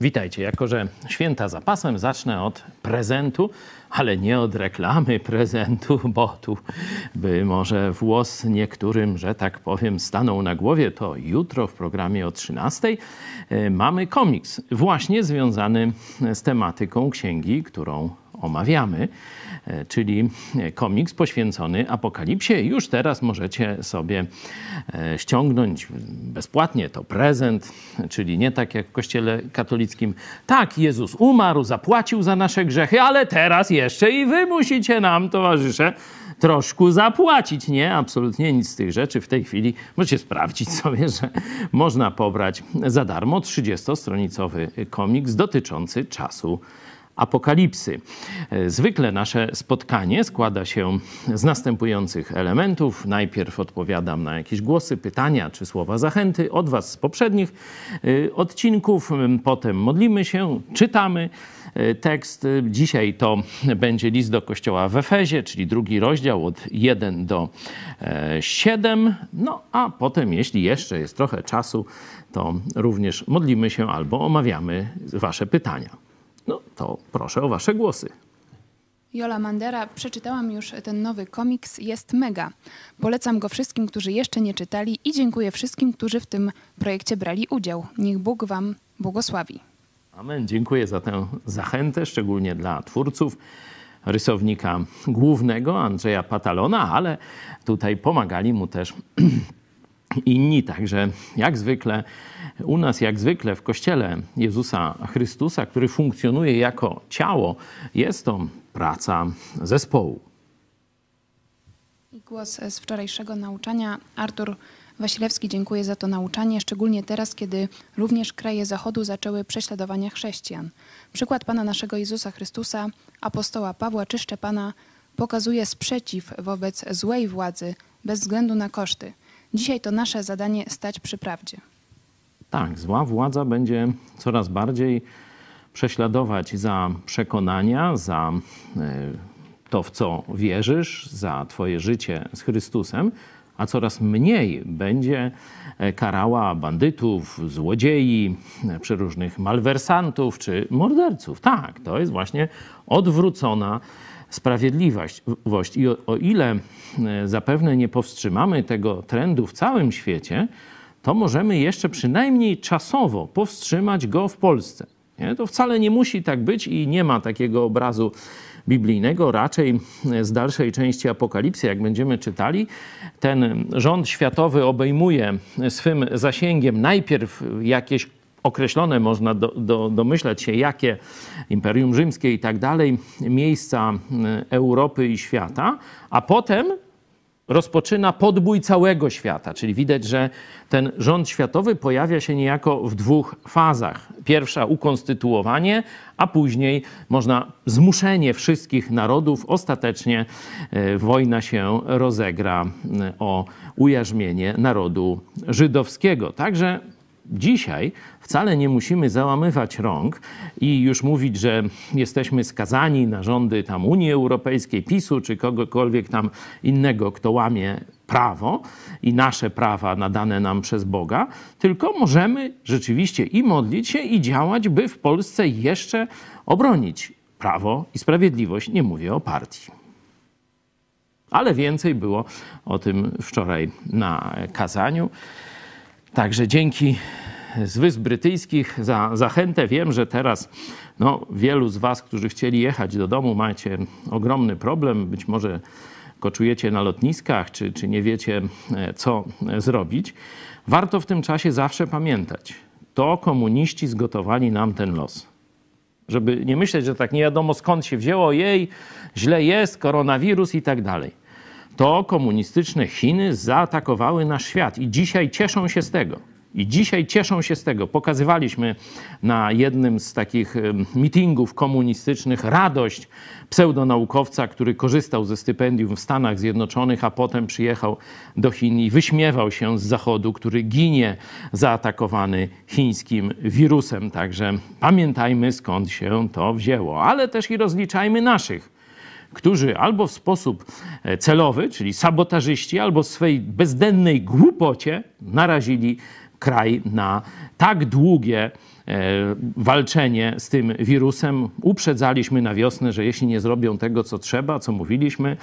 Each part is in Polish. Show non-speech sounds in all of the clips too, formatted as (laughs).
Witajcie. Jako, że święta zapasem, zacznę od prezentu, ale nie od reklamy prezentu, (laughs) bo tu by może włos niektórym, że tak powiem, stanął na głowie. To jutro w programie o 13 e, mamy komiks właśnie związany z tematyką księgi, którą omawiamy. E, czyli komiks poświęcony Apokalipsie. Już teraz możecie sobie e, ściągnąć bezpłatnie to prezent, czyli nie tak jak w Kościele katolickim. Tak, Jezus umarł, zapłacił za nasze grzechy, ale teraz jeszcze i wy musicie nam, towarzysze, troszkę zapłacić. Nie, absolutnie nic z tych rzeczy w tej chwili. Możecie sprawdzić sobie, że można pobrać za darmo 30-stronicowy komiks dotyczący czasu apokalipsy. E, zwykle nasze spotkanie składa się z następujących elementów. Najpierw odpowiadam na jakieś głosy, pytania czy słowa zachęty od Was z poprzednich e, odcinków. Potem modlimy się, czytamy e, tekst. Dzisiaj to będzie list do kościoła w Efezie, czyli drugi rozdział od 1 do 7. No a potem, jeśli jeszcze jest trochę czasu, to również modlimy się albo omawiamy Wasze pytania. No to proszę o Wasze głosy. Jola Mandera, przeczytałam już ten nowy komiks, jest mega. Polecam go wszystkim, którzy jeszcze nie czytali i dziękuję wszystkim, którzy w tym projekcie brali udział. Niech Bóg Wam błogosławi. Amen. Dziękuję za tę zachętę, szczególnie dla twórców rysownika głównego Andrzeja Patalona, ale tutaj pomagali mu też (clears throat) inni. Także jak zwykle u nas, jak zwykle w Kościele Jezusa Chrystusa, który funkcjonuje jako ciało, jest to praca zespołu. Głos z wczorajszego nauczania. Artur Wasilewski dziękuję za to nauczanie, szczególnie teraz, kiedy również kraje Zachodu zaczęły prześladowania chrześcijan. Przykład Pana naszego Jezusa Chrystusa, apostoła Pawła czy Szczepana pokazuje sprzeciw wobec złej władzy bez względu na koszty. Dzisiaj to nasze zadanie stać przy prawdzie. Tak, zła władza będzie coraz bardziej prześladować za przekonania, za e, to, w co wierzysz, za Twoje życie z Chrystusem, a coraz mniej będzie e, karała bandytów, złodziei, e, przeróżnych malwersantów czy morderców. Tak, to jest właśnie odwrócona sprawiedliwość. I o, o ile zapewne nie powstrzymamy tego trendu w całym świecie, to możemy jeszcze przynajmniej czasowo powstrzymać go w Polsce. Nie? To wcale nie musi tak być i nie ma takiego obrazu biblijnego, raczej z dalszej części Apokalipsy, jak będziemy czytali, ten rząd światowy obejmuje swym zasięgiem najpierw jakieś określone, można do, do, domyślać się, jakie Imperium Rzymskie i tak dalej, miejsca Europy i świata, a potem rozpoczyna podbój całego świata, czyli widać, że ten rząd światowy pojawia się niejako w dwóch fazach. Pierwsza ukonstytuowanie, a później można zmuszenie wszystkich narodów. Ostatecznie e, wojna się rozegra e, o ujarzmienie narodu żydowskiego. Także Dzisiaj wcale nie musimy załamywać rąk i już mówić, że jesteśmy skazani na rządy tam Unii Europejskiej, PiSu czy kogokolwiek tam innego, kto łamie prawo i nasze prawa nadane nam przez Boga, tylko możemy rzeczywiście i modlić się, i działać, by w Polsce jeszcze obronić prawo i sprawiedliwość. Nie mówię o partii. Ale więcej było o tym wczoraj na kazaniu. Także dzięki z Wysp Brytyjskich za zachętę. Wiem, że teraz no, wielu z Was, którzy chcieli jechać do domu, macie ogromny problem. Być może koczujecie na lotniskach, czy, czy nie wiecie, e, co zrobić. Warto w tym czasie zawsze pamiętać, to komuniści zgotowali nam ten los. Żeby nie myśleć, że tak nie wiadomo skąd się wzięło, jej, źle jest, koronawirus i tak dalej to komunistyczne Chiny zaatakowały nasz świat i dzisiaj cieszą się z tego. I dzisiaj cieszą się z tego. Pokazywaliśmy na jednym z takich meetingów komunistycznych radość pseudonaukowca, który korzystał ze stypendium w Stanach Zjednoczonych, a potem przyjechał do Chin i wyśmiewał się z Zachodu, który ginie zaatakowany chińskim wirusem. Także pamiętajmy skąd się to wzięło, ale też i rozliczajmy naszych którzy albo w sposób e, celowy, czyli sabotażyści, albo w swej bezdennej głupocie narazili kraj na tak długie walczenie z tym wirusem. Uprzedzaliśmy na wiosnę, że jeśli nie zrobią tego, co trzeba, co mówiliśmy,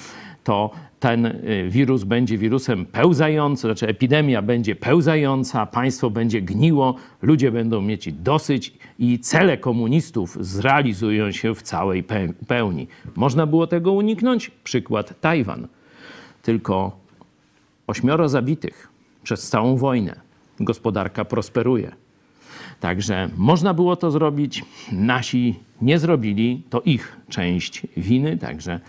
to ten e, wirus będzie wirusem pełzającym, znaczy epidemia będzie pełzająca, państwo będzie gniło, ludzie będą mieć dosyć i cele komunistów zrealizują się w całej pełni. Można było tego uniknąć? Przykład Tajwan. Tylko ośmioro zabitych przez całą wojnę. Gospodarka prosperuje. Także można było to zrobić. Nasi nie zrobili, to ich część winy. Także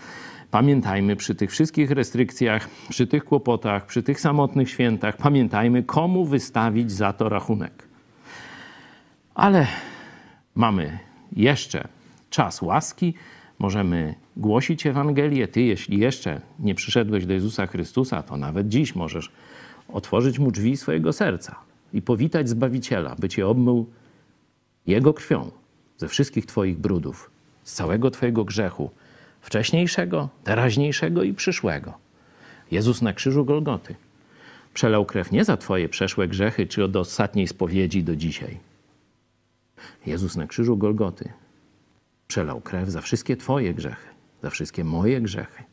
pamiętajmy przy tych wszystkich restrykcjach, przy tych kłopotach, przy tych samotnych świętach, pamiętajmy, komu wystawić za to rachunek. Ale mamy jeszcze czas łaski, możemy głosić Ewangelię. Ty, jeśli jeszcze nie przyszedłeś do Jezusa Chrystusa, to nawet dziś możesz otworzyć mu drzwi swojego serca i powitać Zbawiciela, by cię obmył Jego krwią ze wszystkich Twoich brudów, z całego Twojego grzechu, wcześniejszego, teraźniejszego i przyszłego. Jezus na krzyżu Golgoty przelał krew nie za Twoje przeszłe grzechy, czy od ostatniej spowiedzi do dzisiaj. Jezus na krzyżu Golgoty przelał krew za wszystkie Twoje grzechy, za wszystkie moje grzechy,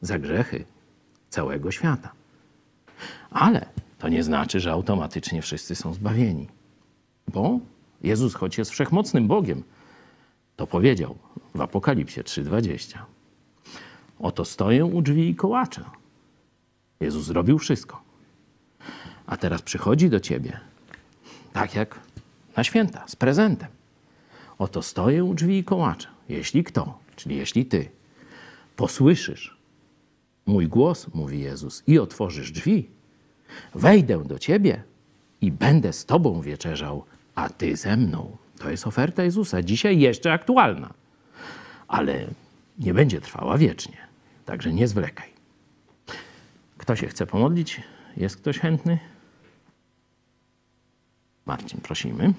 za grzechy całego świata. Ale to nie znaczy, że automatycznie wszyscy są zbawieni. Bo Jezus, choć jest wszechmocnym Bogiem, to powiedział w Apokalipsie 3:20. Oto stoję u drzwi i kołaczę. Jezus zrobił wszystko. A teraz przychodzi do ciebie, tak jak na święta, z prezentem. Oto stoję u drzwi i kołaczę. Jeśli kto, czyli jeśli ty, posłyszysz mój głos, mówi Jezus, i otworzysz drzwi, wejdę do ciebie i będę z tobą wieczerzał, a ty ze mną. To jest oferta Jezusa, dzisiaj jeszcze aktualna, ale nie będzie trwała wiecznie. Także nie zwlekaj. Kto się chce pomodlić? Jest ktoś chętny? Marcin, prosimy.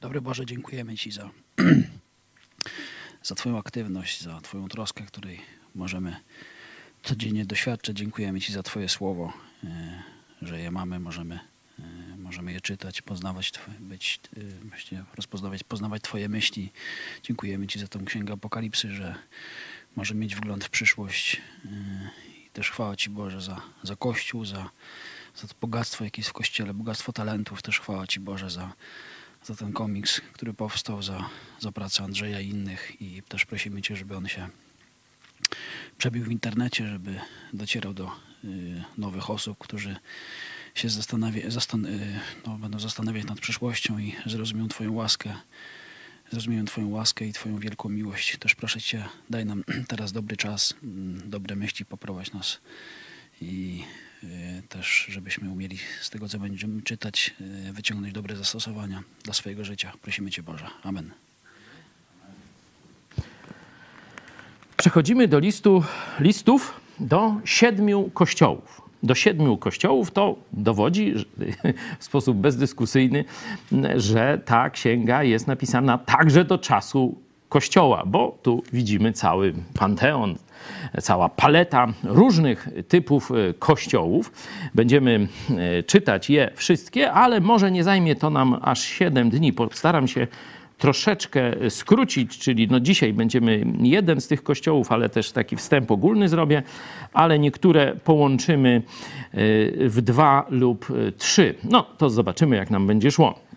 Dobry Boże, dziękujemy Ci za, za Twoją aktywność, za Twoją troskę, której możemy codziennie doświadczać. Dziękujemy Ci za Twoje słowo, e, że je mamy, możemy, e, możemy je czytać, poznawać, być, e, właśnie rozpoznawać, poznawać Twoje myśli. Dziękujemy Ci za tą księgę Apokalipsy, że możemy mieć wgląd w przyszłość. I też chwała Ci Boże za, za Kościół, za, za to bogactwo, jakie jest w Kościele, bogactwo talentów. Też chwała Ci Boże za za ten komiks, który powstał, za, za pracę Andrzeja i innych i też prosimy Cię, żeby on się przebił w internecie, żeby docierał do y, nowych osób, którzy się zastanawia, zastan y, no, będą zastanawiać nad przyszłością i zrozumieją Twoją łaskę, zrozumieją Twoją łaskę i Twoją wielką miłość. Też proszę Cię, daj nam (clears throat) teraz dobry czas, mm, dobre myśli, poprowadź nas i też żebyśmy umieli z tego, co będziemy czytać, y, wyciągnąć dobre zastosowania dla swojego życia. Prosimy Cię Boże. Amen. Przechodzimy do listu, listów do siedmiu kościołów. Do siedmiu kościołów to dowodzi w sposób bezdyskusyjny, że ta księga jest napisana także do czasu Kościoła, bo tu widzimy cały panteon cała paleta różnych typów e, kościołów. Będziemy e, czytać je wszystkie, ale może nie zajmie to nam aż 7 dni. Postaram się troszeczkę skrócić, czyli no dzisiaj będziemy jeden z tych kościołów, ale też taki wstęp ogólny zrobię, ale niektóre połączymy e, w dwa lub trzy. No to zobaczymy, jak nam będzie szło.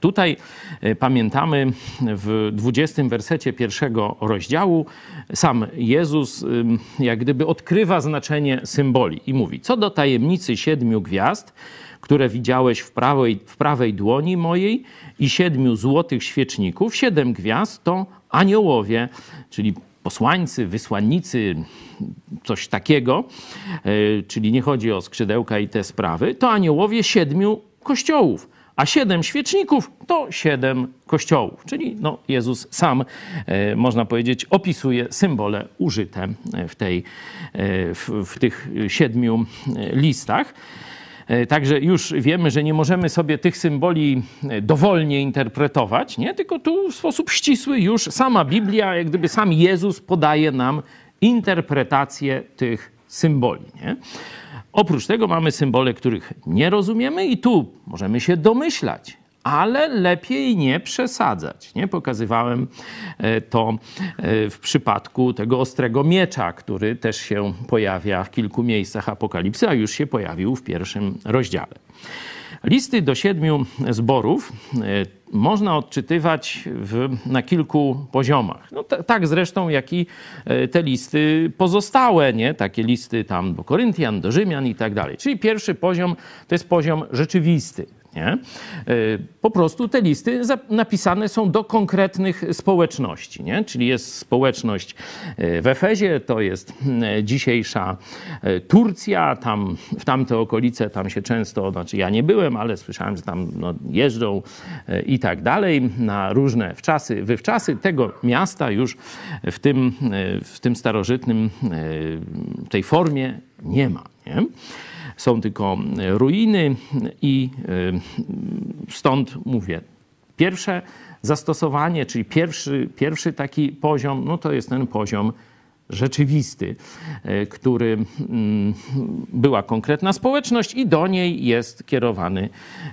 Tutaj e, pamiętamy w 20 wersecie pierwszego rozdziału sam Jezus jak gdyby odkrywa znaczenie symboli i mówi: Co do tajemnicy siedmiu gwiazd, które widziałeś w prawej, w prawej dłoni mojej i siedmiu złotych świeczników, siedem gwiazd to aniołowie, czyli posłańcy, wysłannicy, coś takiego, e, czyli nie chodzi o skrzydełka i te sprawy, to aniołowie siedmiu kościołów a siedem świeczników to siedem kościołów. Czyli no, Jezus sam, e, można powiedzieć, opisuje symbole użyte w, tej, e, w, w tych siedmiu e, listach. E, także już wiemy, że nie możemy sobie tych symboli e, dowolnie interpretować, nie? tylko tu w sposób ścisły już sama Biblia, jak gdyby sam Jezus podaje nam interpretację tych symboli. Nie? Oprócz tego mamy symbole, których nie rozumiemy, i tu możemy się domyślać, ale lepiej nie przesadzać. Nie pokazywałem e, to e, w przypadku tego ostrego miecza, który też się pojawia w kilku miejscach Apokalipsy, a już się pojawił w pierwszym rozdziale. Listy do siedmiu zborów e, można odczytywać w, na kilku poziomach. No, t- tak zresztą, jak i te listy pozostałe, nie? takie listy tam do Koryntian, do Rzymian i tak dalej. Czyli pierwszy poziom to jest poziom rzeczywisty. Nie? E, po prostu te listy napisane są do konkretnych społeczności. Nie? Czyli jest społeczność e, w Efezie, to jest dzisiejsza e, Turcja, tam w tamte okolice tam się często, znaczy ja nie byłem, ale słyszałem, że tam no, jeżdżą i tak dalej na różne wczasy, wywczasy tego miasta już w tym, w tym starożytnym, tej formie nie ma. Nie? Są tylko ruiny i y, stąd mówię, pierwsze zastosowanie, czyli pierwszy, pierwszy taki poziom, no to jest ten poziom rzeczywisty, y, który mm, była konkretna społeczność i do niej jest kierowany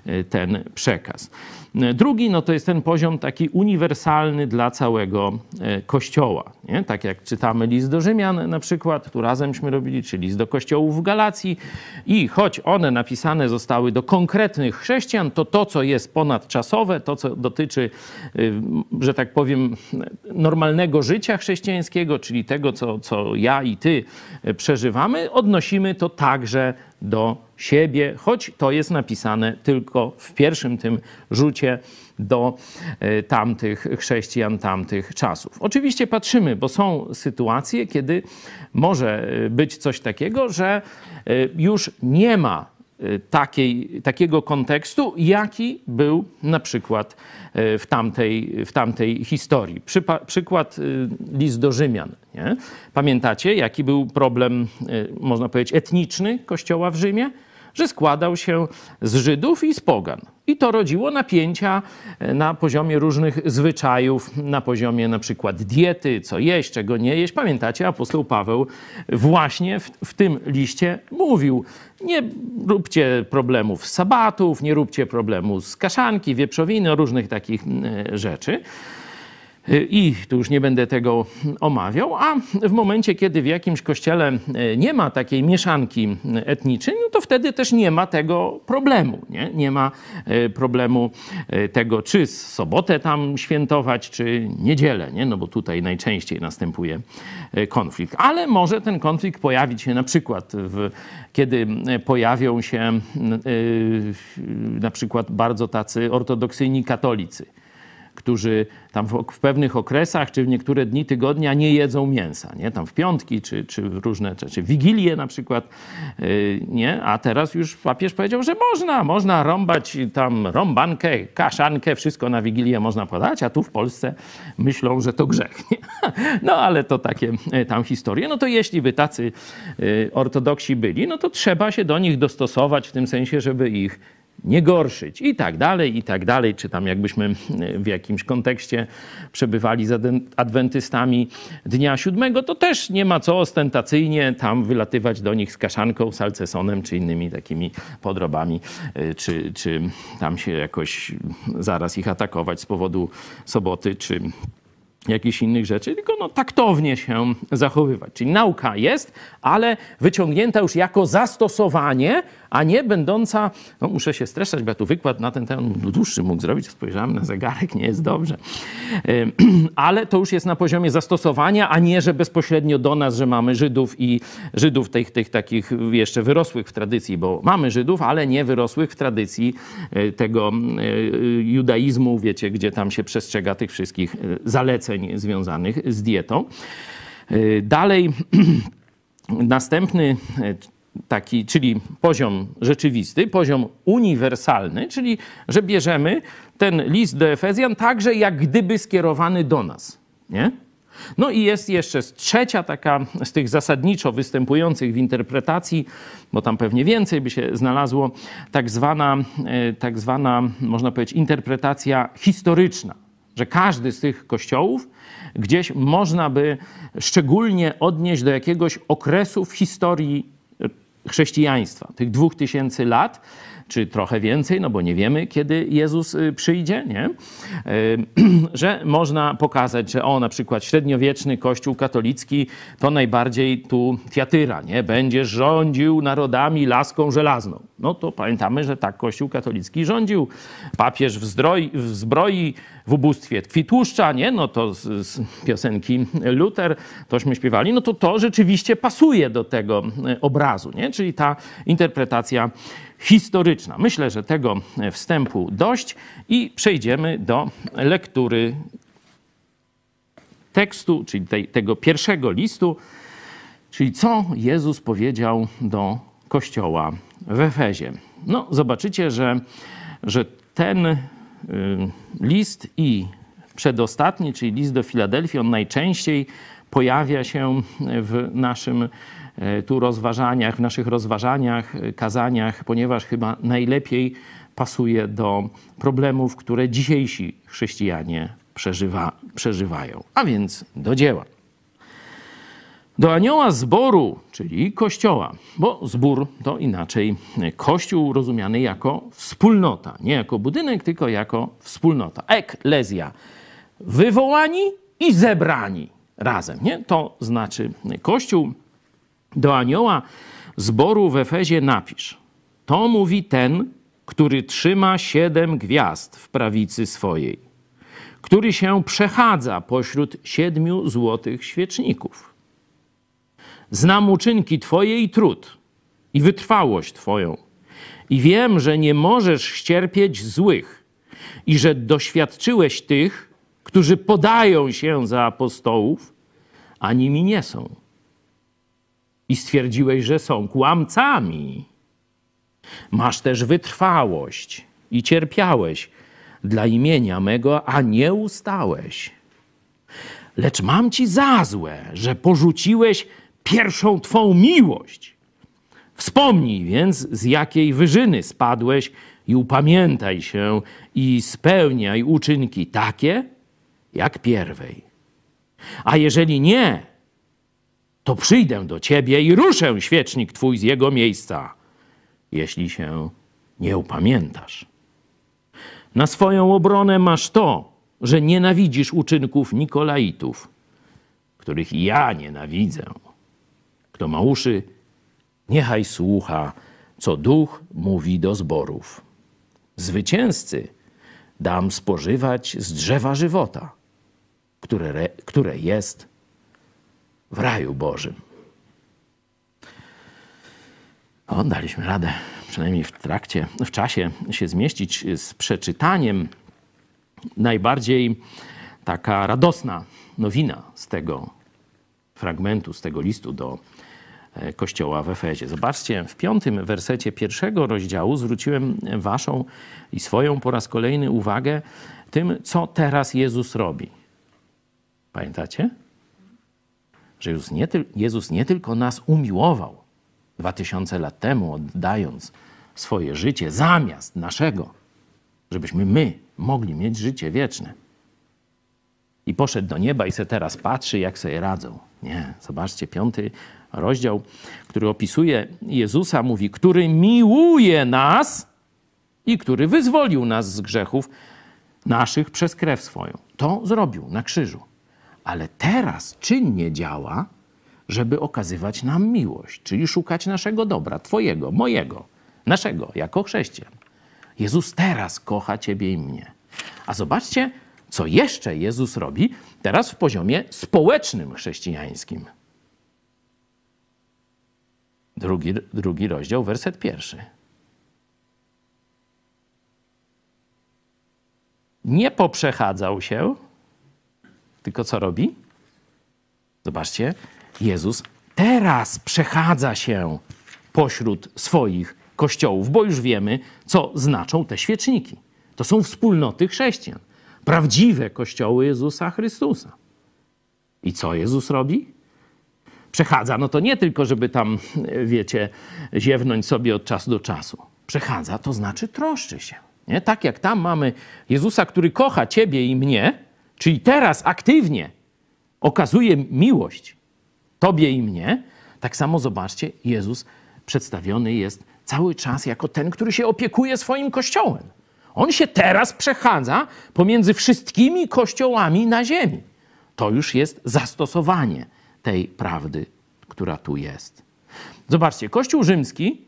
y, ten przekaz. Drugi no to jest ten poziom taki uniwersalny dla całego e, Kościoła. Nie? Tak jak czytamy list do Rzymian na przykład, tu razemśmy robili, czy list do kościołów w Galacji i choć one napisane zostały do konkretnych chrześcijan, to to, co jest ponadczasowe, to, co dotyczy, y, że tak powiem, normalnego życia chrześcijańskiego, czyli tego, co, co ja i ty e, przeżywamy, odnosimy to także do siebie, choć to jest napisane tylko w pierwszym tym rzucie do e, tamtych chrześcijan, tamtych czasów. Oczywiście patrzymy, bo są sytuacje, kiedy może e, być coś takiego, że e, już nie ma takiej, takiego kontekstu, jaki był na przykład w tamtej, w tamtej historii. Przypa przykład list do Rzymian. Nie? Pamiętacie, jaki był problem, można powiedzieć, etniczny kościoła w Rzymie? że składał się z Żydów i z Pogan. I to rodziło napięcia e, na poziomie różnych zwyczajów, na poziomie na przykład diety, co jeść, czego nie jeść. Pamiętacie, apostoł Paweł właśnie w, w tym liście mówił: Nie róbcie problemów z sabatów, nie róbcie problemu z kaszanki, wieprzowiny, różnych takich e, rzeczy. I tu już nie będę tego omawiał, a w momencie, kiedy w jakimś kościele e, nie ma takiej mieszanki etnicznej, no to wtedy też nie ma tego problemu. Nie, nie ma problemu tego, czy sobotę tam świętować, czy niedzielę, nie? no bo tutaj najczęściej następuje konflikt. Ale może ten konflikt pojawić się na przykład, w, kiedy pojawią się na przykład bardzo tacy ortodoksyjni katolicy którzy tam w, w, pewnych okresach, czy w niektóre dni tygodnia nie jedzą mięsa, nie? Tam w piątki, czy, czy różne, czy, czy wigilie na przykład, yy, nie? A teraz już papież powiedział, że można, można rąbać tam rąbankę, kaszankę, wszystko na wigilię można podać, a tu w Polsce myślą, że to grzech, nie? (laughs) No ale to takie yy, tam historie. No to jeśli by tacy yy, ortodoksi byli, no to trzeba się do nich dostosować w tym sensie, żeby ich nie gorszyć i tak dalej, i tak dalej. Czy tam jakbyśmy w jakimś kontekście przebywali z adwentystami dnia siódmego, to też nie ma co ostentacyjnie tam wylatywać do nich z kaszanką, salcesonem, czy innymi takimi podrobami, y, czy, czy tam się jakoś zaraz ich atakować z powodu soboty, czy jakichś innych rzeczy, tylko no, taktownie się zachowywać. Czyli nauka jest, ale wyciągnięta już jako zastosowanie, a nie będąca, no muszę się streszczać, bo ja tu wykład na ten temat dłuższy mógł zrobić, spojrzałem na zegarek, nie jest dobrze. (clears throat) Ale to już jest na poziomie zastosowania, a nie, że bezpośrednio do nas, że mamy Żydów i Żydów tych, tych takich jeszcze wyrosłych w tradycji, bo mamy Żydów, ale nie wyrosłych w tradycji e, tego e, judaizmu, wiecie, gdzie tam się przestrzega tych wszystkich e, zaleceń związanych z dietą. Dalej, (clears throat) następny taki, czyli poziom rzeczywisty, poziom uniwersalny, czyli że bierzemy ten list do Efezjan także jak gdyby skierowany do nas. Nie? No i jest jeszcze trzecia taka z tych zasadniczo występujących w interpretacji, bo tam pewnie więcej by się znalazło, tak zwana, e, tak zwana można powiedzieć, interpretacja historyczna, że każdy z tych kościołów gdzieś można by szczególnie odnieść do jakiegoś okresu w historii chrześcijaństwa, tych dwóch tysięcy lat, czy trochę więcej, no bo nie wiemy, kiedy Jezus y, przyjdzie, nie? Y, (clears throat) że można pokazać, że o, na przykład średniowieczny kościół katolicki to najbardziej tu Tiatyra, nie? Będzie rządził narodami laską żelazną. No to pamiętamy, że tak kościół katolicki rządził. Papież w, zdroi, w zbroi, w ubóstwie tkwi tłuszcza, nie? No to z, z piosenki Luther, tośmy śpiewali, no to to rzeczywiście pasuje do tego y, obrazu, nie? Czyli ta interpretacja historyczna. Myślę, że tego wstępu dość i przejdziemy do lektury tekstu, czyli tej, tego pierwszego listu, czyli co Jezus powiedział do kościoła w Efezie. No, zobaczycie, że, że ten y, list i przedostatni, czyli list do Filadelfii, on najczęściej pojawia się w naszym E, tu rozważaniach, w naszych rozważaniach, e, kazaniach, ponieważ chyba najlepiej pasuje do problemów, które dzisiejsi chrześcijanie przeżywa, przeżywają. A więc do dzieła. Do anioła zboru, czyli kościoła, bo zbór to inaczej kościół rozumiany jako wspólnota, nie jako budynek, tylko jako wspólnota. Eklezja, wywołani i zebrani razem, nie? To znaczy kościół. Do anioła zboru w Efezie napisz. To mówi ten, który trzyma siedem gwiazd w prawicy swojej, który się przechadza pośród siedmiu złotych świeczników. Znam uczynki Twoje i trud, i wytrwałość Twoją, i wiem, że nie możesz ścierpieć złych, i że doświadczyłeś tych, którzy podają się za apostołów, a nimi nie są i stwierdziłeś, że są kłamcami. Masz też wytrwałość i cierpiałeś dla imienia mego, a nie ustałeś. Lecz mam ci za złe, że porzuciłeś pierwszą twą miłość. Wspomnij więc, z jakiej wyżyny spadłeś i upamiętaj się i spełniaj uczynki takie, jak pierwej. A jeżeli nie, to przyjdę do ciebie i ruszę świecznik twój z jego miejsca, jeśli się nie upamiętasz. Na swoją obronę masz to, że nienawidzisz uczynków Nikolaitów, których ja nienawidzę. Kto ma uszy, niechaj słucha, co duch mówi do zborów. Zwycięzcy dam spożywać z drzewa żywota, które, które jest w raju Bożym. O, daliśmy radę, przynajmniej w trakcie, w czasie się zmieścić z przeczytaniem. Najbardziej taka radosna nowina z tego fragmentu, z tego listu do e, kościoła w Efezie. Zobaczcie, w piątym wersecie pierwszego rozdziału zwróciłem waszą i swoją po raz kolejny uwagę tym, co teraz Jezus robi. Pamiętacie? Że Jezus nie, Jezus nie tylko nas umiłował dwa tysiące lat temu, oddając swoje życie zamiast naszego, żebyśmy my mogli mieć życie wieczne. I poszedł do nieba i se teraz patrzy, jak sobie radzą. Nie, zobaczcie, piąty rozdział, który opisuje Jezusa, mówi, który miłuje nas i który wyzwolił nas z grzechów naszych przez krew swoją. To zrobił na krzyżu ale teraz czynnie działa, żeby okazywać nam miłość, czyli szukać naszego dobra, Twojego, mojego, naszego, jako chrześcijan. Jezus teraz kocha Ciebie i mnie. A zobaczcie, co jeszcze Jezus robi teraz w poziomie społecznym chrześcijańskim. Drugi, drugi rozdział, werset pierwszy. Nie poprzechadzał się, tylko co robi? Zobaczcie, Jezus teraz przechadza się pośród swoich kościołów, bo już wiemy, co znaczą te świeczniki. To są wspólnoty chrześcijan, prawdziwe kościoły Jezusa Chrystusa. I co Jezus robi? Przechadza, no to nie tylko, żeby tam, wiecie, ziewnąć sobie od czasu do czasu. Przechadza, to znaczy troszczy się. Nie? Tak jak tam mamy Jezusa, który kocha ciebie i mnie, czyli teraz aktywnie okazuje miłość tobie i mnie, tak samo zobaczcie, Jezus przedstawiony jest cały czas jako ten, który się opiekuje swoim kościołem. On się teraz przechadza pomiędzy wszystkimi kościołami na ziemi. To już jest zastosowanie tej prawdy, która tu jest. Zobaczcie, Kościół rzymski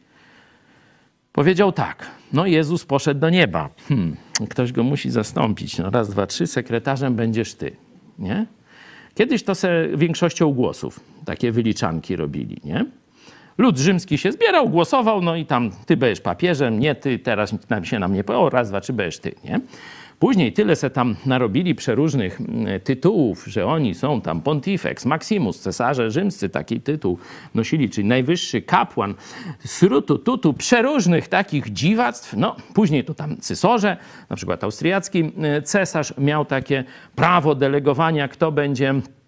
powiedział tak: No, Jezus poszedł do nieba. Hmm, ktoś go musi zastąpić. No, raz, dwa, trzy, sekretarzem będziesz ty. Nie? Kiedyś to se większością głosów takie wyliczanki robili, nie? Lud rzymski się zbierał, głosował, no i tam ty będziesz papieżem, nie ty, teraz się nam nie o raz, dwa, trzy będziesz ty, nie? Później tyle se tam narobili przeróżnych mm, tytułów, że oni są tam pontifex, maximus, cesarze rzymscy, taki tytuł nosili, czyli najwyższy kapłan, srutu, tutu, przeróżnych takich dziwactw. No, później to tam cysorze, na przykład austriacki y, cesarz miał takie prawo delegowania, kto będzie E,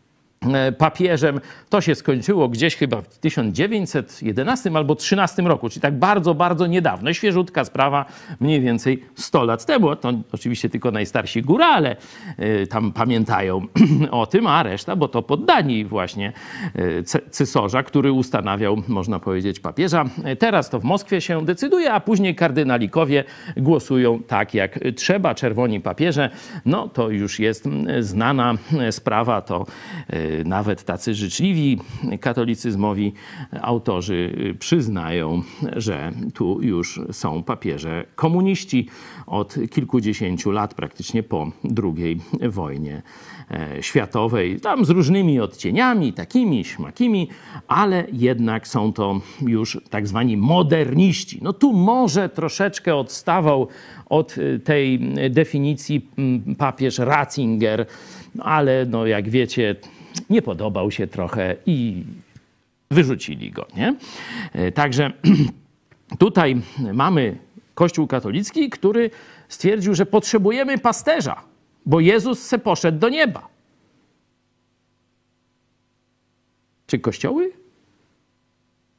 papieżem. To się skończyło gdzieś chyba w 1911 albo 13 roku, czyli tak bardzo, bardzo niedawno. Świeżutka sprawa, mniej więcej 100 lat temu. To oczywiście tylko najstarsi górale e, tam pamiętają (clears throat) o tym, a reszta, bo to poddani właśnie e, cesarza, który ustanawiał, można powiedzieć, papieża. Teraz to w Moskwie się decyduje, a później kardynalikowie głosują tak, jak trzeba. Czerwoni papieże, no to już jest znana sprawa, to nawet tacy życzliwi katolicyzmowi autorzy przyznają, że tu już są papieże komuniści od kilkudziesięciu lat, praktycznie po II wojnie e, światowej, tam z różnymi odcieniami, takimi, śmakimi, ale jednak są to już tak zwani moderniści. No tu może troszeczkę odstawał od tej definicji papież Ratzinger, ale no jak wiecie, nie podobał się trochę i wyrzucili go. Nie? E, także (clears throat) tutaj mamy Kościół katolicki, który stwierdził, że potrzebujemy pasterza, bo Jezus se poszedł do nieba. Czy kościoły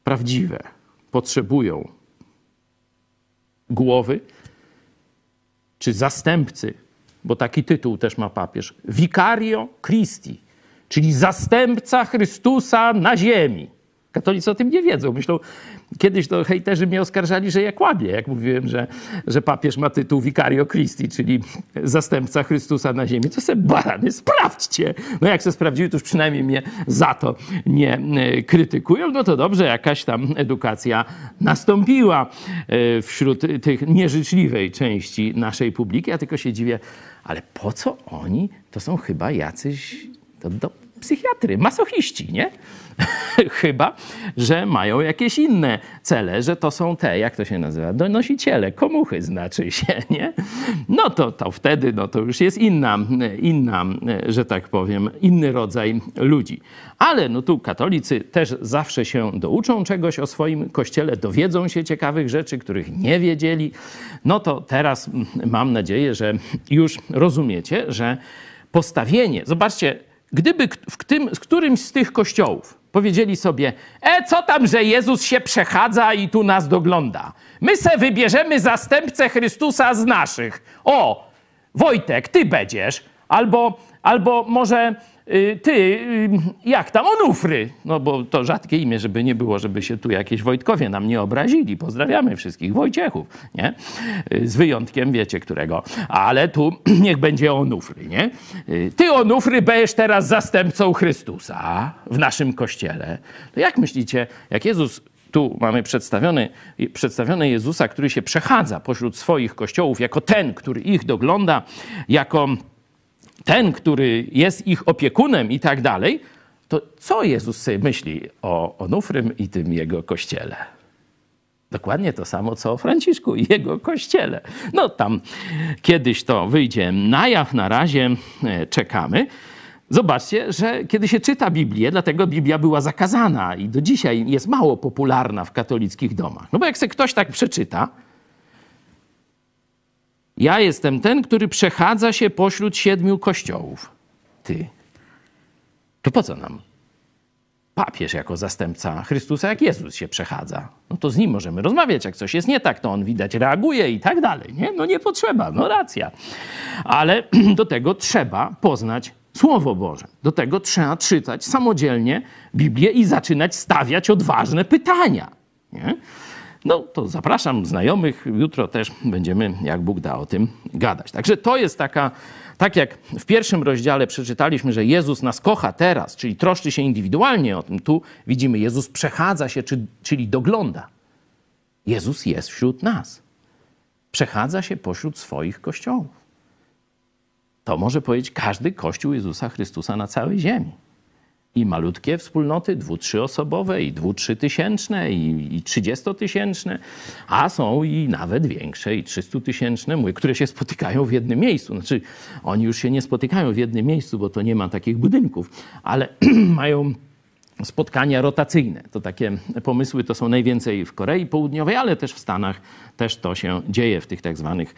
prawdziwe potrzebują głowy, czy zastępcy, bo taki tytuł też ma papież, Vicario Christi, czyli zastępca Chrystusa na ziemi. Katolicy o tym nie wiedzą. Myślą, kiedyś to hejterzy mnie oskarżali, że ja kłamię, jak mówiłem, że, że papież ma tytuł Vicario Christi, czyli zastępca Chrystusa na ziemi. To sobie barany, sprawdźcie. No jak się sprawdziły, to już przynajmniej mnie za to nie e, krytykują. No to dobrze, jakaś tam edukacja nastąpiła e, wśród tych nieżyczliwej części naszej publiki. Ja tylko się dziwię, ale po co oni? To są chyba jacyś to do psychiatry, masochiści, nie? (laughs) Chyba, że mają jakieś inne cele, że to są te, jak to się nazywa, donosiciele, komuchy znaczy się, (laughs) nie? No to, to wtedy no to już jest inna, inna, że tak powiem, inny rodzaj ludzi. Ale no tu katolicy też zawsze się douczą czegoś o swoim kościele, dowiedzą się ciekawych rzeczy, których nie wiedzieli. No to teraz mam nadzieję, że już rozumiecie, że postawienie, zobaczcie, Gdyby w, tym, w którymś z tych kościołów powiedzieli sobie, e, co tam, że Jezus się przechadza i tu nas dogląda. My se wybierzemy zastępcę Chrystusa z naszych. O, Wojtek, ty będziesz. Albo, albo może ty, y, jak tam, Onufry? No bo to rzadkie imię, żeby nie było, żeby się tu jakieś Wojtkowie nam nie obrazili. Pozdrawiamy wszystkich Wojciechów, nie? Y, z wyjątkiem, wiecie którego. Ale tu (clears throat) niech będzie Onufry, nie? Ty, Onufry, będziesz teraz zastępcą Chrystusa w naszym Kościele. To jak myślicie, jak Jezus tu mamy przedstawiony, przedstawiony Jezusa, który się przechadza pośród swoich kościołów jako ten, który ich dogląda, jako ten, który jest ich opiekunem i tak dalej, to co Jezus sobie myśli o Onufrym i tym jego kościele? Dokładnie to samo, co o Franciszku i jego kościele. No tam kiedyś to wyjdzie na jaw, na razie e, czekamy. Zobaczcie, że kiedy się czyta Biblię, dlatego Biblia była zakazana i do dzisiaj jest mało popularna w katolickich domach. No bo jak się ktoś tak przeczyta, ja jestem ten, który przechadza się pośród siedmiu kościołów. Ty. To po co nam papież jako zastępca Chrystusa, jak Jezus się przechadza? No to z nim możemy rozmawiać. Jak coś jest nie tak, to on widać reaguje i tak dalej. Nie? No nie potrzeba, no racja. Ale (clears throat) do tego trzeba poznać Słowo Boże. Do tego trzeba czytać samodzielnie Biblię i zaczynać stawiać odważne pytania. Nie? No to zapraszam znajomych. Jutro też będziemy, jak Bóg da, o tym gadać. Także to jest taka, tak jak w pierwszym rozdziale przeczytaliśmy, że Jezus nas kocha teraz, czyli troszczy się indywidualnie o tym. Tu widzimy, Jezus przechadza się, czyli dogląda. Jezus jest wśród nas. Przechadza się pośród swoich kościołów. To może powiedzieć każdy kościół Jezusa Chrystusa na całej ziemi i malutkie wspólnoty, dwu, trzyosobowe, i dwu, trzy tysięczne, i, i trzydziestotysięczne, a są i nawet większe, i trzystutysięczne, które się spotykają w jednym miejscu. Znaczy, oni już się nie spotykają w jednym miejscu, bo to nie ma takich budynków, ale (clears throat) mają spotkania rotacyjne. To takie pomysły to są najwięcej w Korei Południowej, ale też w Stanach też to się dzieje w tych tak zwanych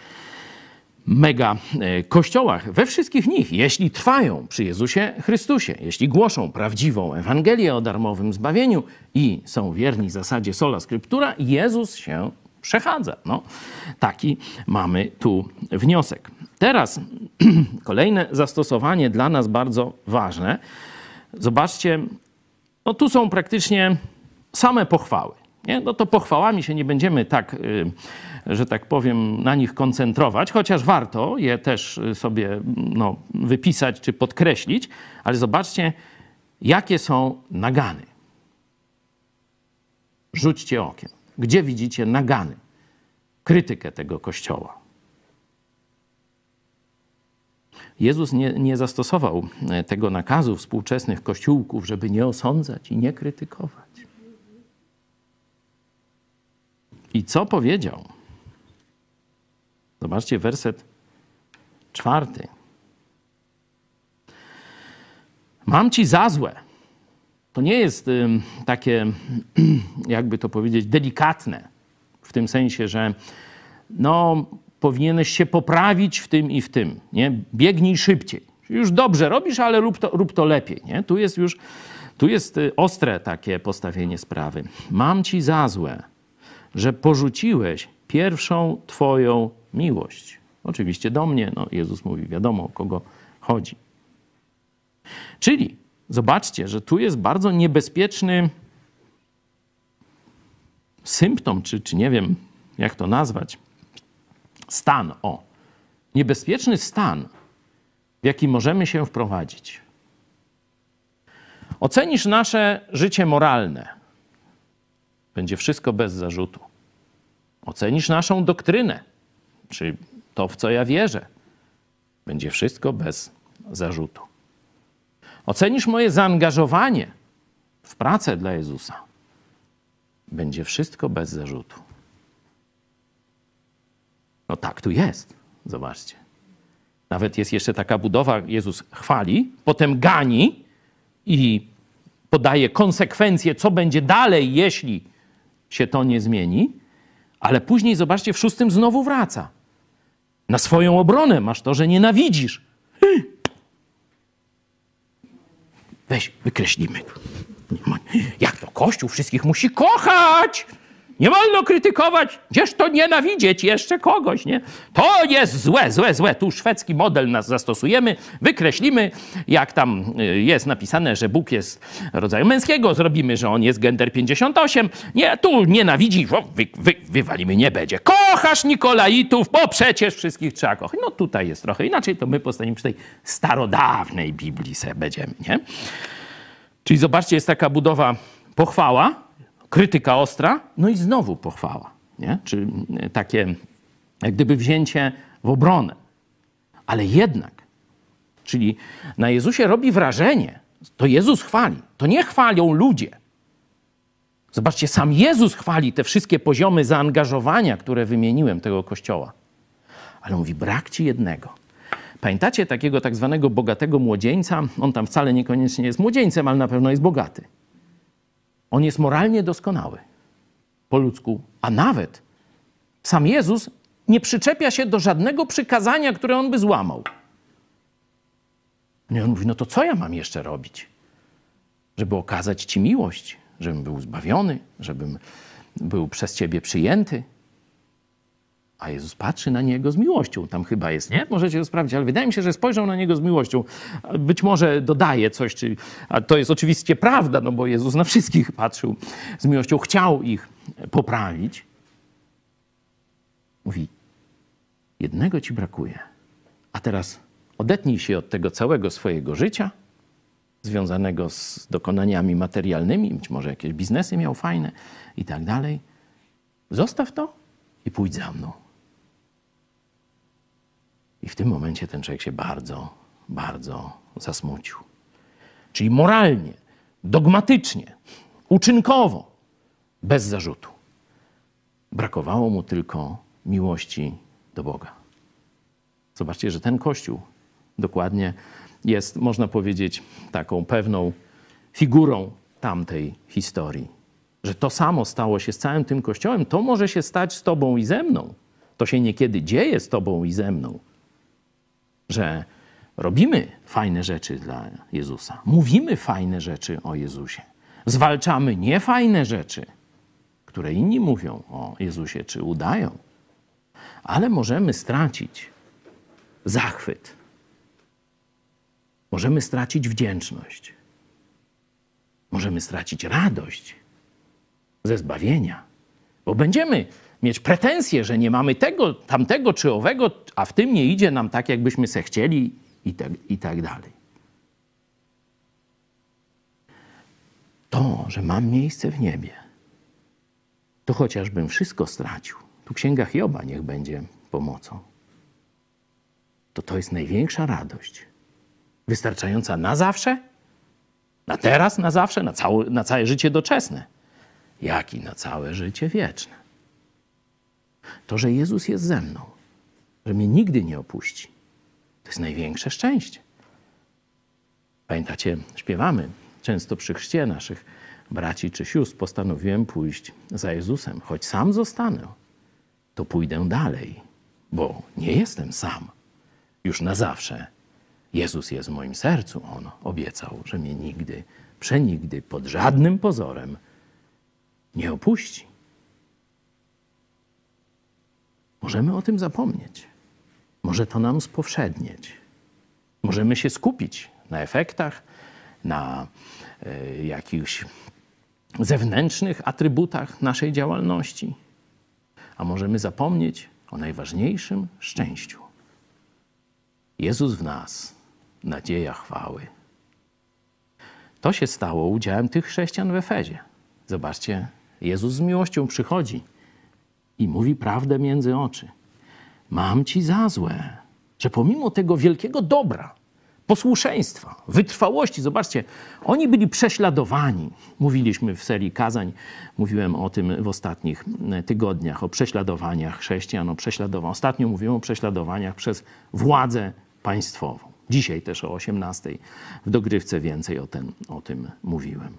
mega e, kościołach, we wszystkich nich, jeśli trwają przy Jezusie Chrystusie, jeśli głoszą prawdziwą Ewangelię o darmowym zbawieniu i są wierni zasadzie sola scriptura, Jezus się przechadza. No, taki mamy tu wniosek. Teraz (clears throat) kolejne zastosowanie dla nas bardzo ważne. Zobaczcie, no tu są praktycznie same pochwały. Nie? No to pochwałami się nie będziemy tak, y, że tak powiem, na nich koncentrować, chociaż warto je też sobie no, wypisać czy podkreślić, ale zobaczcie, jakie są nagany. Rzućcie okiem. Gdzie widzicie nagany? Krytykę tego kościoła. Jezus nie, nie zastosował e, tego nakazu współczesnych kościółków, żeby nie osądzać i nie krytykować. I co powiedział? Zobaczcie werset czwarty. Mam ci za złe. To nie jest takie, (clears throat) jakby to powiedzieć, delikatne, w tym sensie, że no, powinieneś się poprawić w tym i w tym. Nie? Biegnij szybciej. Już dobrze robisz, ale rób to, rób to lepiej. Nie? Tu jest już tu jest y, ostre takie postawienie sprawy. Mam ci za złe, że porzuciłeś pierwszą Twoją miłość. Oczywiście do mnie, no Jezus mówi, wiadomo o kogo chodzi. Czyli zobaczcie, że tu jest bardzo niebezpieczny symptom, czy, czy nie wiem jak to nazwać, stan, o, niebezpieczny stan, w jaki możemy się wprowadzić. Ocenisz nasze życie moralne, będzie wszystko bez zarzutu. Ocenisz naszą doktrynę, czy to, w co ja wierzę. Będzie wszystko bez zarzutu. Ocenisz moje zaangażowanie w pracę dla Jezusa. Będzie wszystko bez zarzutu. No tak tu jest. Zobaczcie. Nawet jest jeszcze taka budowa, Jezus chwali, potem gani i podaje konsekwencje, co będzie dalej, jeśli się to nie zmieni, ale później, zobaczcie, w szóstym znowu wraca. Na swoją obronę masz to, że nienawidzisz. Weź, wykreślimy. Jak to Kościół wszystkich musi kochać? Nie wolno krytykować, gdzież to nienawidzieć jeszcze kogoś, nie? To jest złe, złe, złe. Tu szwedzki model nas zastosujemy, wykreślimy, jak tam y, jest napisane, że Bóg jest rodzaju męskiego, zrobimy, że on jest gender 58. Nie, tu nienawidzi, wy, wy, wywalimy, nie będzie. Kochasz Nikolaitów, bo przecież wszystkich trzeba kochać. No tutaj jest trochę inaczej, to my postaniemy przy tej starodawnej Biblii se będziemy, nie? Czyli zobaczcie, jest taka budowa pochwała, krytyka ostra, no i znowu pochwała. Nie? Czy e, takie jak gdyby wzięcie w obronę. Ale jednak, czyli na Jezusie robi wrażenie, to Jezus chwali, to nie chwalią ludzie. Zobaczcie, sam Jezus chwali te wszystkie poziomy zaangażowania, które wymieniłem tego kościoła. Ale mówi, brak ci jednego. Pamiętacie takiego tak zwanego bogatego młodzieńca? On tam wcale niekoniecznie jest młodzieńcem, ale na pewno jest bogaty. On jest moralnie doskonały po ludzku, a nawet sam Jezus nie przyczepia się do żadnego przykazania, które on by złamał. I on mówi: No to co ja mam jeszcze robić? żeby okazać Ci miłość, żebym był zbawiony, żebym był przez Ciebie przyjęty. A Jezus patrzy na niego z miłością. Tam chyba jest, nie? Możecie to sprawdzić, ale wydaje mi się, że spojrzał na niego z miłością. Być może dodaje coś, czy, a to jest oczywiście prawda, no bo Jezus na wszystkich patrzył z miłością, chciał ich poprawić. Mówi: Jednego ci brakuje. A teraz odetnij się od tego całego swojego życia, związanego z dokonaniami materialnymi, być może jakieś biznesy miał fajne i tak dalej. Zostaw to i pójdź za mną. I w tym momencie ten człowiek się bardzo, bardzo zasmucił. Czyli moralnie, dogmatycznie, uczynkowo, bez zarzutu. Brakowało mu tylko miłości do Boga. Zobaczcie, że ten kościół dokładnie jest, można powiedzieć, taką pewną figurą tamtej historii. Że to samo stało się z całym tym kościołem, to może się stać z Tobą i ze mną. To się niekiedy dzieje z Tobą i ze mną że robimy fajne rzeczy dla Jezusa, mówimy fajne rzeczy o Jezusie, zwalczamy niefajne rzeczy, które inni mówią o Jezusie czy udają, ale możemy stracić zachwyt, możemy stracić wdzięczność, możemy stracić radość ze zbawienia, bo będziemy mieć pretensje, że nie mamy tego, tamtego czy owego, a w tym nie idzie nam tak, jakbyśmy se chcieli i tak, i tak dalej. To, że mam miejsce w niebie, to chociażbym wszystko stracił. Tu księga Hioba niech będzie pomocą. To to jest największa radość. Wystarczająca na zawsze, na teraz, na zawsze, na, na całe życie doczesne, jak i na całe życie wieczne. To, że Jezus jest ze mną, że mnie nigdy nie opuści, to jest największe szczęście. Pamiętacie, śpiewamy często przy chrzcie naszych braci czy sióstr. Postanowiłem pójść za Jezusem, choć sam zostanę, to pójdę dalej, bo nie jestem sam. Już na zawsze Jezus jest w moim sercu. On obiecał, że mnie nigdy, przenigdy, pod żadnym pozorem nie opuści. Możemy o tym zapomnieć. Może to nam spowszednieć. Możemy się skupić na efektach, na y, jakichś zewnętrznych atrybutach naszej działalności, a możemy zapomnieć o najważniejszym szczęściu. Jezus w nas, nadzieja chwały. To się stało udziałem tych chrześcijan w Efezie. Zobaczcie, Jezus z miłością przychodzi i mówi prawdę między oczy. Mam ci za złe, że pomimo tego wielkiego dobra, posłuszeństwa, wytrwałości, zobaczcie, oni byli prześladowani. Mówiliśmy w serii kazań, mówiłem o tym w ostatnich tygodniach, o prześladowaniach chrześcijan, o prześladowaniach. Ostatnio mówiłem o prześladowaniach przez władzę państwową. Dzisiaj też o 18 w dogrywce więcej o, ten, o tym mówiłem.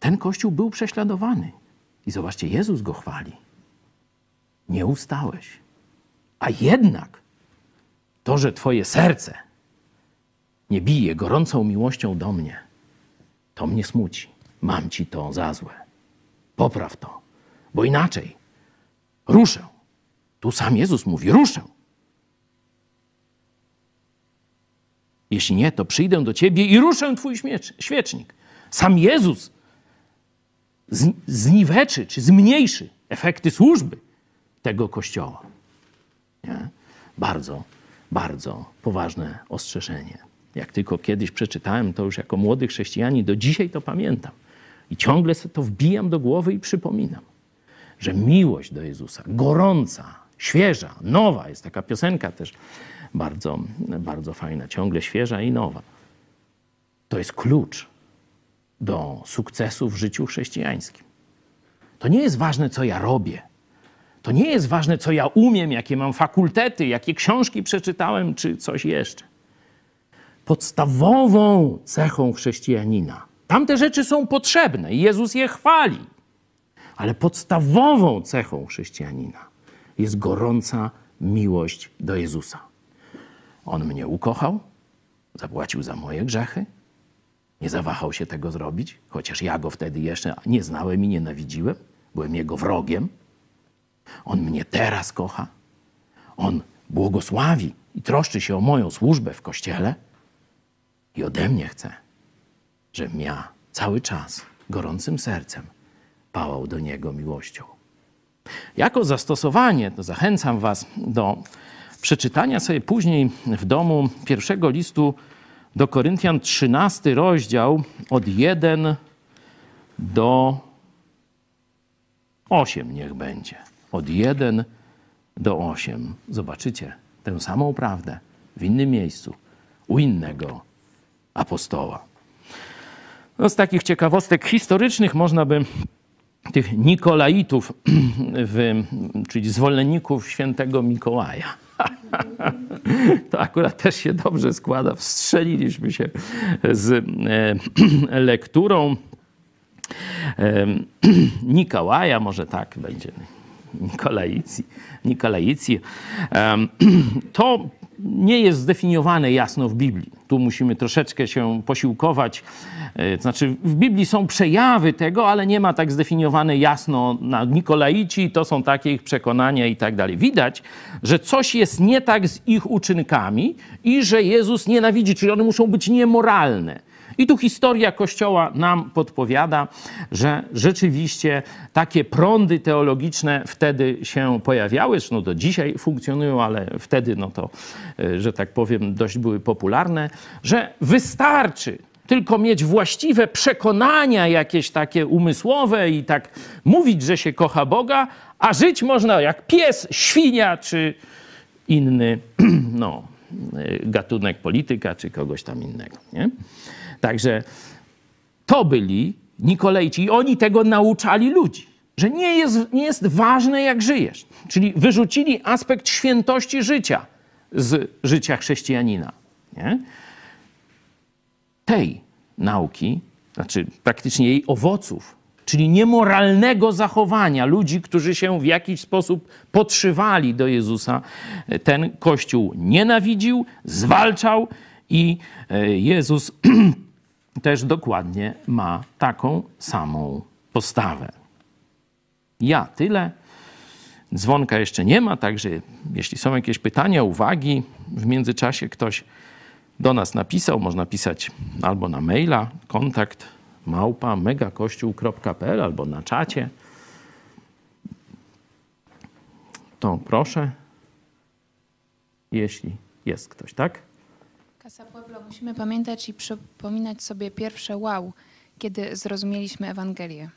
Ten kościół był prześladowany. I zobaczcie, Jezus go chwali. Nie ustałeś. A jednak to, że Twoje serce nie bije gorącą miłością do mnie, to mnie smuci. Mam Ci to za złe. Popraw to, bo inaczej ruszę. Tu sam Jezus mówi: ruszę. Jeśli nie, to przyjdę do Ciebie i ruszę Twój świecznik. Sam Jezus zniweczy czy zmniejszy efekty służby tego kościoła. Nie? Bardzo, bardzo poważne ostrzeżenie. Jak tylko kiedyś przeczytałem to już jako młody chrześcijanin, do dzisiaj to pamiętam. I ciągle to wbijam do głowy i przypominam, że miłość do Jezusa, gorąca, świeża, nowa, jest taka piosenka też bardzo, bardzo fajna, ciągle świeża i nowa. To jest klucz do sukcesu w życiu chrześcijańskim. To nie jest ważne, co ja robię. To nie jest ważne, co ja umiem, jakie mam fakultety, jakie książki przeczytałem, czy coś jeszcze. Podstawową cechą chrześcijanina, tamte rzeczy są potrzebne i Jezus je chwali, ale podstawową cechą chrześcijanina jest gorąca miłość do Jezusa. On mnie ukochał, zapłacił za moje grzechy, Nie zawahał się tego zrobić, chociaż ja go wtedy jeszcze nie znałem i nienawidziłem. Byłem jego wrogiem. On mnie teraz kocha. On błogosławi i troszczy się o moją służbę w kościele. I ode mnie chce, żebym ja cały czas gorącym sercem pałał do niego miłością. Jako zastosowanie, to zachęcam Was do przeczytania sobie później w domu pierwszego listu do Koryntian, 13 rozdział, od 1 do 8 niech będzie. Od 1 do 8. Zobaczycie tę samą prawdę w innym miejscu, u innego apostoła. No z takich ciekawostek historycznych można by tych Nikolaitów, w, czyli zwolenników świętego Mikołaja. (laughs) To akurat też się dobrze składa. Wstrzeliliśmy się z e, (clears throat) lekturą (clears throat) Nikołaja, może tak będzie, Nikolaicji. Nikolaicji. (clears throat) To nie jest zdefiniowane jasno w Biblii. Tu musimy troszeczkę się posiłkować. E, znaczy, w Biblii są przejawy tego, ale nie ma tak zdefiniowane jasno na Nikolaici, to są takie ich przekonania i tak dalej. Widać, że coś jest nie tak z ich uczynkami i że Jezus nienawidzi, czyli one muszą być niemoralne. I tu historia Kościoła nam podpowiada, że rzeczywiście takie prądy teologiczne wtedy się pojawiały, zresztą do dzisiaj funkcjonują, ale wtedy, no to, e, że tak powiem, dość były popularne, że wystarczy tylko mieć właściwe przekonania jakieś takie umysłowe i tak mówić, że się kocha Boga, a żyć można jak pies, świnia czy inny (clears throat) no, e, gatunek polityka czy kogoś tam innego. Nie? Także to byli Nikolejci i oni tego nauczali ludzi, że nie jest, nie jest ważne, jak żyjesz. Czyli wyrzucili aspekt świętości życia z życia chrześcijanina. Nie? Tej nauki, znaczy praktycznie jej owoców, czyli niemoralnego zachowania ludzi, którzy się w jakiś sposób podszywali do Jezusa, ten Kościół nienawidził, zwalczał i e, Jezus (clears throat) też dokładnie ma taką samą postawę. Ja tyle. Dzwonka jeszcze nie ma, także jeśli są jakieś pytania, uwagi, w międzyczasie ktoś do nas napisał, można pisać albo na maila, kontakt małpa megakościół.pl albo na czacie. To proszę, jeśli jest ktoś, tak? Casa Pueblo, musimy pamiętać i przypominać sobie pierwsze wow, kiedy zrozumieliśmy Ewangelię.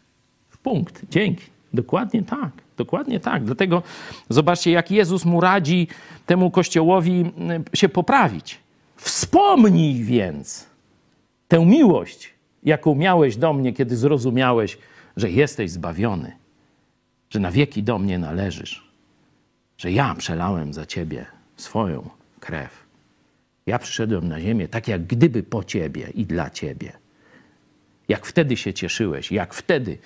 W punkt. Dzięki. Dokładnie tak. Dokładnie tak. Dlatego zobaczcie, jak Jezus mu radzi temu kościołowi mm, się poprawić. Wspomnij więc tę miłość, jaką miałeś do mnie, kiedy zrozumiałeś, że jesteś zbawiony, że na wieki do mnie należysz, że ja przelałem za ciebie swoją krew. Ja przyszedłem na ziemię tak, jak gdyby po ciebie i dla ciebie. Jak wtedy się cieszyłeś, jak wtedy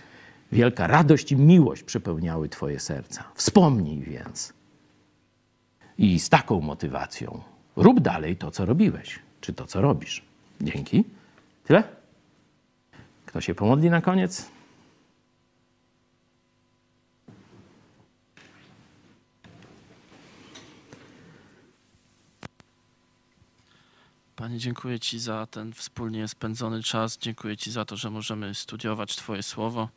wielka radość i miłość przepełniały twoje serca. Wspomnij więc. I z taką motywacją rób dalej to, co robiłeś, czy to, co robisz. Dzięki. Tyle? Kto się pomodli na koniec? Panie, dziękuję Ci za ten wspólnie spędzony czas. Dziękuję Ci za to, że możemy studiować Twoje słowo.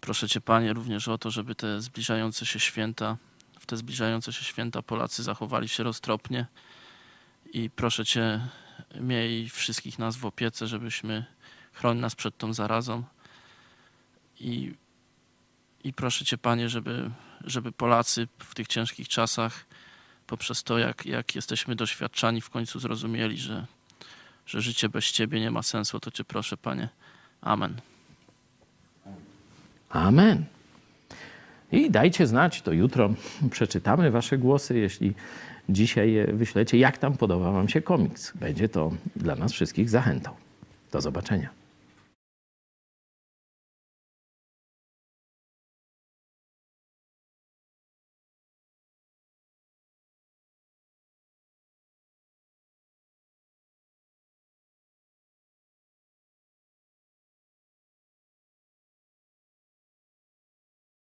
Proszę Cię, Panie, również o to, żeby te zbliżające się święta, w te zbliżające się święta Polacy zachowali się roztropnie. I proszę Cię, miej wszystkich nas w opiece, żebyśmy chronił nas przed tą zarazą. I, i proszę Cię, Panie, żeby, żeby Polacy w tych ciężkich czasach poprzez to, jak, jak jesteśmy doświadczani, w końcu zrozumieli, że, że życie bez Ciebie nie ma sensu, to Cię proszę, Panie. Amen. Amen. I dajcie znać, to jutro (laughs) przeczytamy Wasze głosy, jeśli dzisiaj je wyślecie, jak tam podoba Wam się komiks. Będzie to dla nas wszystkich zachętą. Do zobaczenia.